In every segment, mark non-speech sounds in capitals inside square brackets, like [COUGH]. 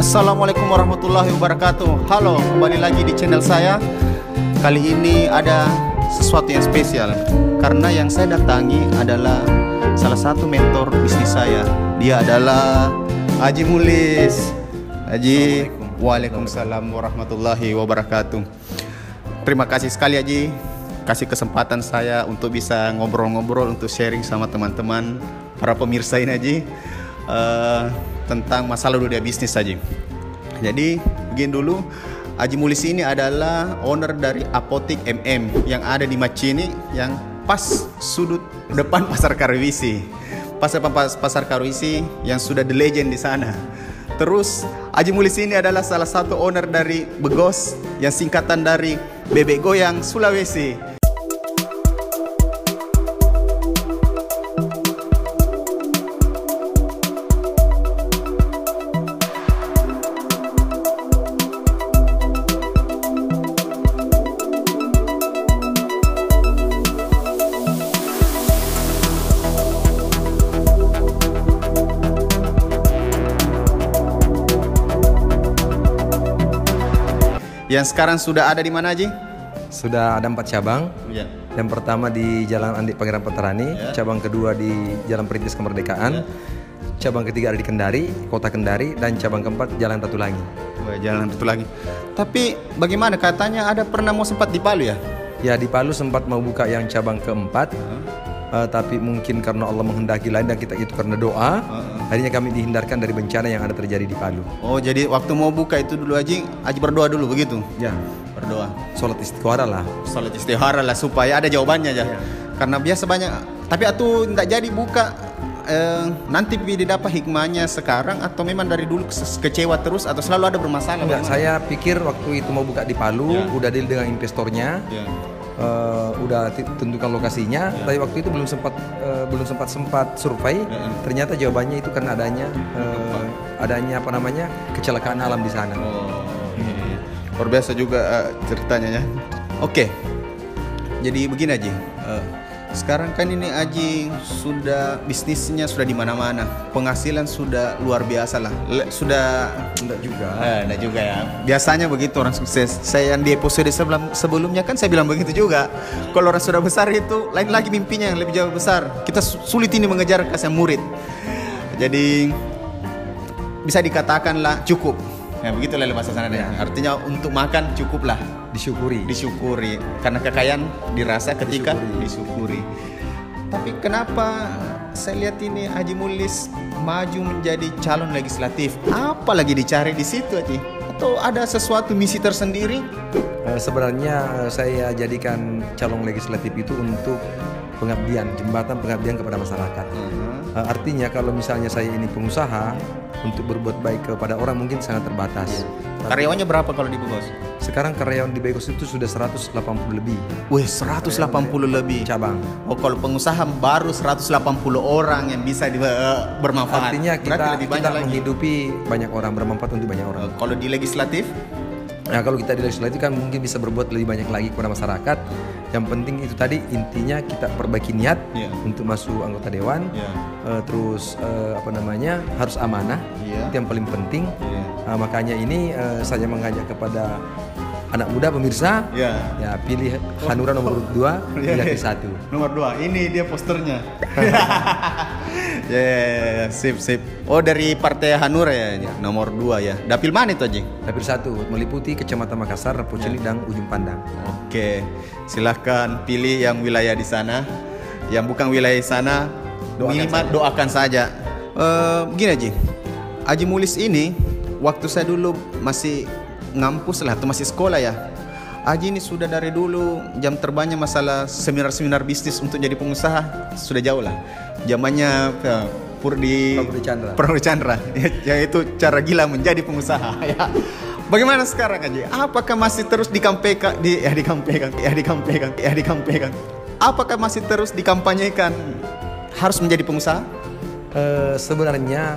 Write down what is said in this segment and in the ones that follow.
Assalamualaikum warahmatullahi wabarakatuh. Halo, kembali lagi di channel saya. Kali ini ada sesuatu yang spesial. Karena yang saya datangi adalah salah satu mentor bisnis saya. Dia adalah Haji Mulis. Haji Waalaikumsalam warahmatullahi wabarakatuh. Terima kasih sekali Haji. Kasih kesempatan saya untuk bisa ngobrol-ngobrol Untuk sharing sama teman-teman Para pemirsa ini Haji. Uh, tentang masalah dunia bisnis saja. Jadi begini dulu, Haji Mulis ini adalah owner dari Apotik MM yang ada di Macini yang pas sudut depan Pasar Karwisi. Pas depan Pasar Karwisi yang sudah the legend di sana. Terus Haji Mulis ini adalah salah satu owner dari Begos yang singkatan dari Bebek Goyang Sulawesi. Yang sekarang sudah ada di mana Ji? Sudah ada empat cabang. Ya. Yang pertama di Jalan Andi Pangeran Peterani, ya. cabang kedua di Jalan Perintis Kemerdekaan, ya. cabang ketiga ada di Kendari, Kota Kendari, dan cabang keempat Jalan Tatulangi. Wah, Jalan Tatulangi. Tapi bagaimana katanya ada pernah mau sempat di Palu ya? Ya di Palu sempat mau buka yang cabang keempat. Uh uh, tapi mungkin karena Allah menghendaki lain dan kita itu karena doa, uh, akhirnya kami dihindarkan dari bencana yang ada terjadi di Palu. Oh, jadi waktu mau buka itu dulu aja, aja berdoa dulu begitu? Ya, berdoa. Sholat istighara lah. Sholat istighara lah supaya ada jawabannya aja. Ya. Karena biasa banyak, tapi atau tidak jadi buka eh, nanti didapat hikmahnya sekarang atau memang dari dulu kecewa terus atau selalu ada bermasalah? Enggak, saya pikir waktu itu mau buka di Palu, ya. udah deal dengan investornya. Ya uh, udah tentukan lokasinya, yeah. tapi waktu itu belum sempat uh, belum sempat sempat survei. Yeah. Ternyata jawabannya itu karena adanya uh, adanya apa namanya kecelakaan alam di sana. Oh, okay. luar biasa juga uh, ceritanya ya. Oke, okay. jadi begini aja. Uh, sekarang kan ini Aji sudah bisnisnya sudah di mana-mana, penghasilan sudah luar biasa lah. Le, sudah enggak juga. Eh, enggak juga ya. Biasanya begitu orang sukses. Saya yang di episode sebelum sebelumnya kan saya bilang begitu juga. Kalau orang sudah besar itu lain lagi mimpinya yang lebih jauh besar. Kita sulit ini mengejar kasih murid. Jadi bisa dikatakan lah cukup. Ya begitu lah bahasa sana ya. Artinya untuk makan cukup lah disyukuri. Disyukuri. Karena kekayaan dirasa ketika disyukuri, disyukuri. tapi kenapa saya lihat ini Haji Mulis maju menjadi calon legislatif? Apa lagi dicari di situ Haji? Atau ada sesuatu misi tersendiri? Uh, sebenarnya uh, saya jadikan calon legislatif itu untuk pengabdian jembatan pengabdian kepada masyarakat. Uh -huh. uh, artinya kalau misalnya saya ini pengusaha untuk berbuat baik kepada orang mungkin sangat terbatas. Yeah. Karyawannya berapa kalau di Bogos? Sekarang karyawan di Begos itu sudah 180 lebih. Wih, 180 lebih cabang. Oh, kalau pengusaha baru 180 orang yang bisa di, uh, bermanfaat. Artinya kita lebih banyak kita lagi. menghidupi banyak orang bermanfaat untuk banyak orang. Uh, kalau di legislatif? Nah, kalau kita di legislatif kan mungkin bisa berbuat lebih banyak lagi kepada masyarakat yang penting itu tadi intinya kita perbaiki niat yeah. untuk masuk anggota dewan yeah. Iya. uh, terus uh, apa namanya harus amanah yeah. itu yang paling penting yeah. uh, makanya ini uh, saya mengajak kepada anak muda pemirsa yeah. ya pilih Hanura nomor dua yeah, pilih yeah. satu nomor dua ini dia posternya [LAUGHS] [LAUGHS] ya yeah, yeah, sip sip. Oh dari partai Hanura ya, ya. Nomor dua ya. Dapil mana itu aja dapil satu meliputi kecamatan Makassar Poceli yeah. dan Ujung Pandang. Oke. Okay. silahkan pilih yang wilayah di sana. Yang bukan wilayah di sana doakan minimal saja. doakan saja. Uh, gini aja Aji Mulis ini waktu saya dulu masih ngampus lah atau masih sekolah ya Aji ini sudah dari dulu jam terbangnya masalah seminar-seminar bisnis untuk jadi pengusaha sudah jauh lah zamannya [LAUGHS] ya, Pur di Chandra, Chandra ya, yaitu cara gila menjadi pengusaha [LAUGHS] ya Bagaimana sekarang Aji? Apakah masih terus dikampekan di ya dikampekan ya dikampekan ya dikampekan? Apakah masih terus dikampanyekan harus menjadi pengusaha? Uh, sebenarnya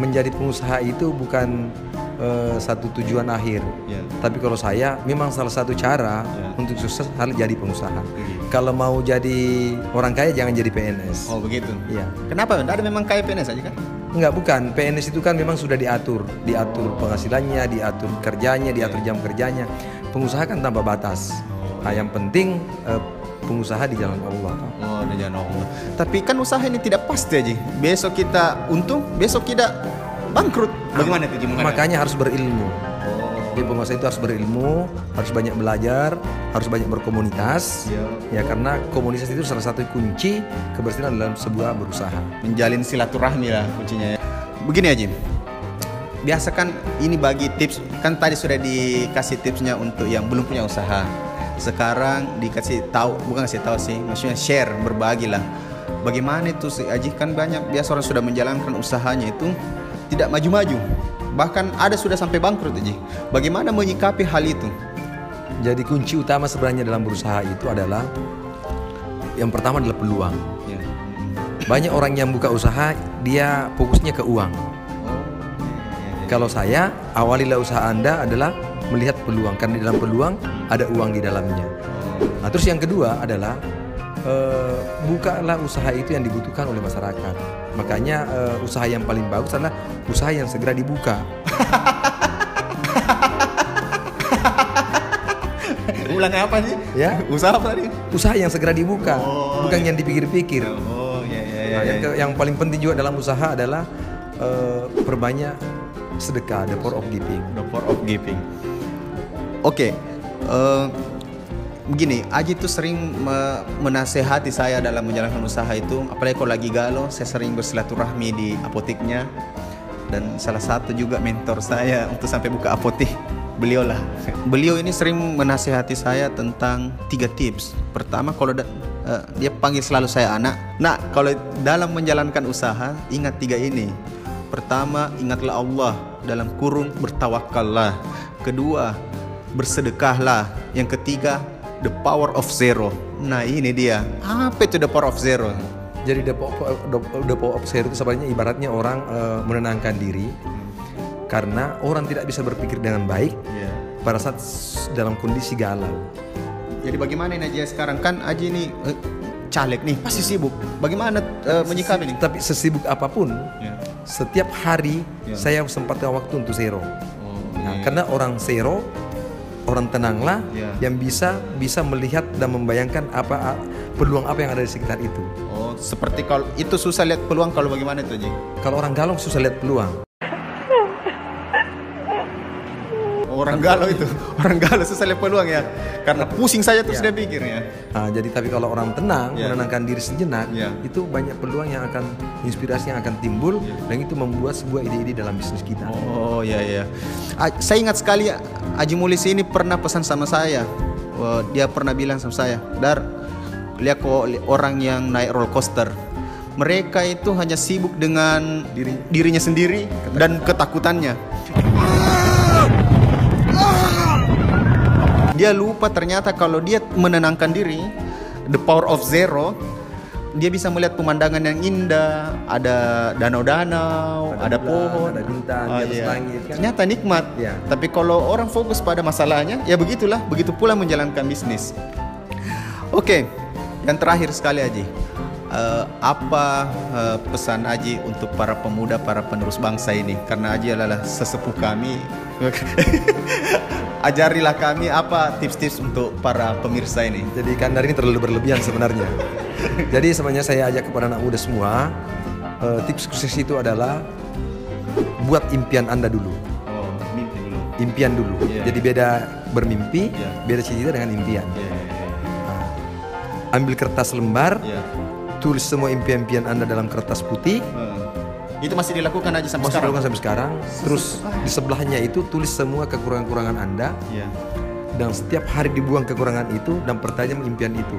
menjadi pengusaha itu bukan uh, satu tujuan akhir. Yeah. Tapi kalau saya memang salah satu cara yeah. untuk sukses harus jadi pengusaha. Mm. Kalau mau jadi orang kaya jangan jadi PNS. Oh begitu. Iya. Kenapa? Ada memang kaya PNS aja kan? Enggak, bukan. PNS itu kan memang sudah diatur, diatur penghasilannya, diatur kerjanya, diatur jam kerjanya. Pengusaha kan tanpa batas. Nah, yang penting eh, pengusaha di jalan Allah. Oh, di jalan Allah. Tapi kan usaha ini tidak pasti aja. Besok kita untung, besok kita bangkrut. Bagaimana itu gimana? Makanya harus berilmu. Jadi pengusaha itu harus berilmu, harus banyak belajar, harus banyak berkomunitas. Ya karena komunitas itu salah satu kunci keberhasilan dalam sebuah berusaha. Menjalin silaturahmi lah kuncinya ya. Begini aja. Biasa kan ini bagi tips kan tadi sudah dikasih tipsnya untuk yang belum punya usaha. Sekarang dikasih tahu bukan kasih tahu sih, maksudnya share berbagi lah. Bagaimana itu sih Aji kan banyak biasa orang sudah menjalankan usahanya itu tidak maju-maju bahkan ada sudah sampai bangkrut aja. Bagaimana menyikapi hal itu? Jadi kunci utama sebenarnya dalam berusaha itu adalah yang pertama adalah peluang. Ya. Banyak orang yang buka usaha dia fokusnya ke uang. Oh, ya, ya, Kalau saya awalilah usaha Anda adalah melihat peluang karena di dalam peluang ada uang di dalamnya. Nah, terus yang kedua adalah uh, bukalah usaha itu yang dibutuhkan oleh masyarakat. Makanya uh, usaha yang paling bagus adalah usaha yang segera dibuka. [LAUGHS] Ulangnya apa sih? Ya. Usaha apa tadi? Usaha yang segera dibuka, oh, bukan iya. yang dipikir-pikir. Oh, iya iya iya. Nah, yang, ke, yang paling penting juga dalam usaha adalah uh, perbanyak sedekah, the power of giving. The power of giving. Oke. Okay. Uh, begini, Aji tuh sering me menasehati saya dalam menjalankan usaha itu, apalagi kalau lagi galau, saya sering bersilaturahmi di apoteknya dan salah satu juga mentor saya untuk sampai buka apotek beliau lah. Beliau ini sering menasehati saya tentang tiga tips. Pertama, kalau uh, dia panggil selalu saya anak. Nah, kalau dalam menjalankan usaha, ingat tiga ini. Pertama, ingatlah Allah dalam kurung bertawakallah. Kedua, bersedekahlah. Yang ketiga, the power of zero. Nah ini dia. Apa itu the power of zero? Jadi the power, the, power of zero itu sebenarnya ibaratnya orang uh, menenangkan diri karena orang tidak bisa berpikir dengan baik yeah. pada saat dalam kondisi galau. Jadi bagaimana ini aja sekarang kan Aji ini uh, caleg nih pasti sibuk. Bagaimana uh, menyikapi ini? Tapi sesibuk apa pun, yeah. setiap hari yeah. saya sempatkan waktu untuk zero. Oh, nah, yeah. karena orang zero orang tenanglah yeah. yang bisa bisa melihat dan membayangkan apa peluang apa yang ada di sekitar itu. Oh, seperti kalau itu susah lihat peluang kalau bagaimana itu, Ji? Kalau orang galong susah lihat peluang. Orang galau itu [LAUGHS] orang galau susah lihat peluang ya karena pusing saja terus ya. dia pikir ya nah, jadi tapi kalau orang tenang ya. menenangkan diri sejenak ya. itu banyak peluang yang akan inspirasi yang akan timbul ya. dan itu membuat sebuah ide-ide dalam bisnis kita oh ya ya saya ingat sekali Aji Mulis ini pernah pesan sama saya dia pernah bilang sama saya dar lihat kok orang yang naik roller coaster mereka itu hanya sibuk dengan Diri. dirinya sendiri Ketakutan. dan ketakutannya dia lupa ternyata kalau dia menenangkan diri the power of zero dia bisa melihat pemandangan yang indah ada danau-danau ada, ada pohon ada bintang oh, iya. langit kan? ternyata nikmat ya. tapi kalau orang fokus pada masalahnya ya begitulah begitu pula menjalankan bisnis oke okay. yang terakhir sekali aja uh, apa uh, pesan Aji untuk para pemuda, para penerus bangsa ini? Karena Aji adalah sesepuh kami. [LAUGHS] Ajarilah kami apa tips-tips untuk para pemirsa ini. Jadi Kandar ini terlalu berlebihan sebenarnya. [LAUGHS] Jadi sebenarnya saya ajak kepada anak muda semua, uh, tips sukses itu adalah buat impian Anda dulu. Oh, mimpi dulu. Impian dulu. Yeah. Jadi beda bermimpi, yeah. beda cita-cita dengan impian. Yeah, yeah, yeah. Nah, ambil kertas lembar, yeah tulis semua impian-impian Anda dalam kertas putih. Hmm. Itu masih dilakukan aja sampai masih sekarang. dilakukan sampai sekarang. Terus di sebelahnya itu tulis semua kekurangan-kekurangan Anda. Yeah. Dan setiap hari dibuang kekurangan itu dan pertanyaan impian itu.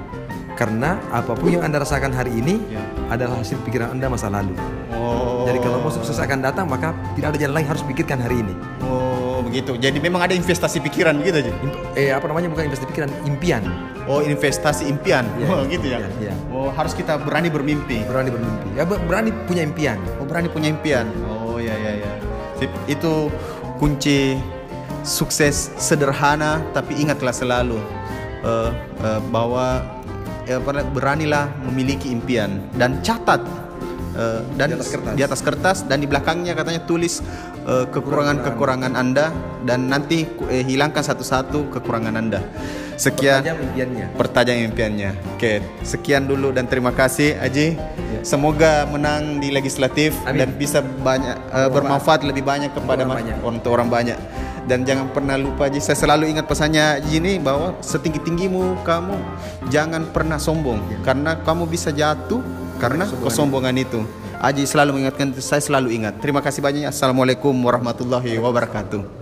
Karena apa pun yang Anda rasakan hari ini yeah. adalah hasil pikiran Anda masa lalu. Oh. Jadi kalau mau sukses akan datang maka tidak ada jalan lain harus pikirkan hari ini. Oh, begitu. Jadi memang ada investasi pikiran gitu aja. eh apa namanya bukan investasi pikiran, impian. Oh, investasi impian. Ya, oh, gitu ya. ya. Oh, harus kita berani bermimpi. Berani bermimpi. Ya, berani punya impian. Oh, berani punya impian. Oh, ya ya ya. Itu kunci sukses sederhana tapi ingatlah selalu uh, uh, bahwa ya, beranilah memiliki impian dan catat uh, dan di atas, kertas. di atas kertas dan di belakangnya katanya tulis kekurangan-kekurangan uh, Anda dan nanti uh, hilangkan satu-satu kekurangan Anda. Sekian pertanyaan impiannya. Pertanyaan impiannya. Oke, sekian dulu dan terima kasih Aji. Ya. Semoga menang di legislatif Amin. dan bisa banyak uh, bermanfaat lebih banyak kepada orang banyak. untuk orang banyak. Dan jangan pernah lupa Aji, saya selalu ingat pesannya Aji ini bahwa setinggi-tinggimu kamu jangan pernah sombong ya. karena kamu bisa jatuh karena kesombongan itu. Aji selalu mengingatkan saya selalu ingat. Terima kasih banyak. Assalamualaikum warahmatullahi wabarakatuh.